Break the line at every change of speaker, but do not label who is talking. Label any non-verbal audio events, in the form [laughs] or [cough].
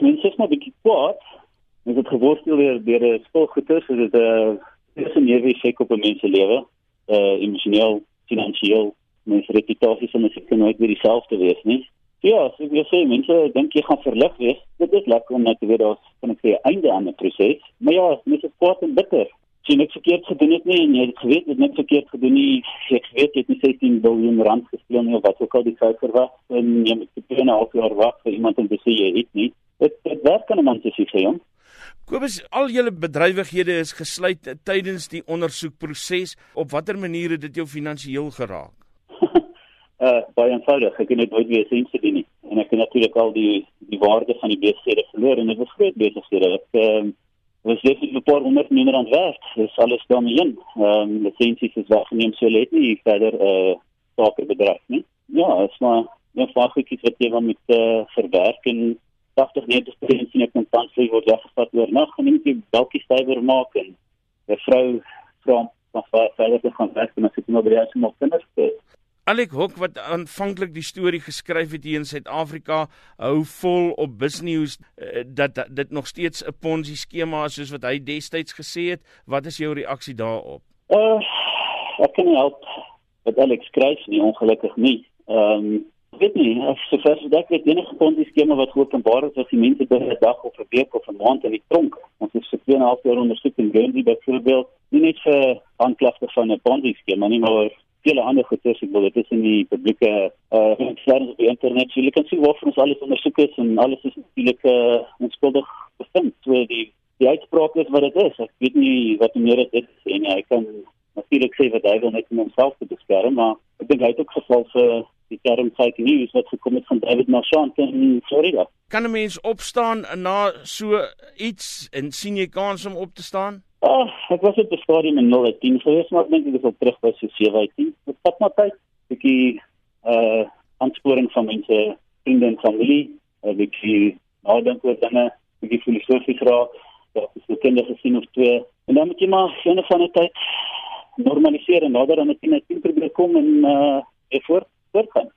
mense is maar bietjie kwaad. Mens het geworstel deur deur 'n spulgoeder, so dit 'n uh, is 'n newe effek op 'n mens se lewe, uh emosioneel, finansiëel, mens reputasie sal net nooit weer dieselfde wees nie. Ja, so wil sê mense dink jy gaan verlig wees. Dit is lekker om net te weet daar's kan ek sê einde aan 'n proses. Maar ja, mense is kwaad en bitter jy niks verkeerd gedoen het nie en jy het geweet jy het niks verkeerd gedoen nie. Jy weet jy het nie 16 miljard rand gesteel nie of wat ook al die syfer was en jy moet te twee en 'n half jaar wag vir iemand om te sê jy het nie. Dit dit werk kan 'n man sê vir hom.
Kobus, al julle bedrywighede is gesluit tydens die ondersoekproses. Op watter maniere het dit jou finansiëel geraak?
uh [laughs] baie eenvoudig. Ek het net nooit weer sien se nie. En ek het natuurlik al die die waarde van die besighede verloor en dit was groot besighede. Ek ehm uh, was dit 'n paar honderd miljoen rand werd. Dis alles daarmee in. Ehm um, lisensies is weggeneem so let nie verder 'n uh, sake bedryf nie. Ja, is maar net vaartjies wat jy van met uh, verwerk en 80 net spesifiek in 'n kontantvloei word weggevat oor nag en net die dalkie stywer maak en 'n vrou vra van verder te gaan werk en as ek nou by die huis moet kinders hê.
Alec Hoek wat aanvanklik die storie geskryf het hier in Suid-Afrika hou vol op Business uh, dat, dit nog steeds 'n Ponzi skema is soos wat hy destyds gesê het. Wat is jou reaksie daarop?
Uh ek kan nie help wat Alec skryf nie ongelukkig nie. Ehm um, weet nie of so vers dat ek enige Ponzi skema wat geopenbaar is as die mense binne 'n dag of 'n week of 'n maand in die tronk. Ons het vir 2 en 'n half jaar ondersoek in Guernsey byvoorbeeld nie net vir aanklagte van 'n Ponzi skema nie maar vele ander goeders. Ek wil dit is in die publieke uh op die internet. Jy kan sien waarvan ons alles ondersoek is en alles is natuurlik uh, onskuldig bevind. So die die uitspraak is wat dit is. Ek weet nie wat meer dit is en ek kan natuurlik sê wat hy wil net om homself te beskerm maar ek dink hy het ook geval vir die term fake news wat gekom het van David Marchant in Florida
kan 'n mens opstaan na so iets en sien jy kans om op te staan
Ah, ek was op die stadium in 010 gewees, maar ek dink ek is al terug by so 710. Dit vat maar tyd. 'n Bietjie uh aansporing van mense, vriende en familie, 'n bietjie nadenk oor dinge, 'n bietjie filosofie vra, dat jy kinders gesien of twee. En dan moet jy maar gene van die tyd normaliseer en nader aan 'n 10 probeer kom en uh effe fuerzan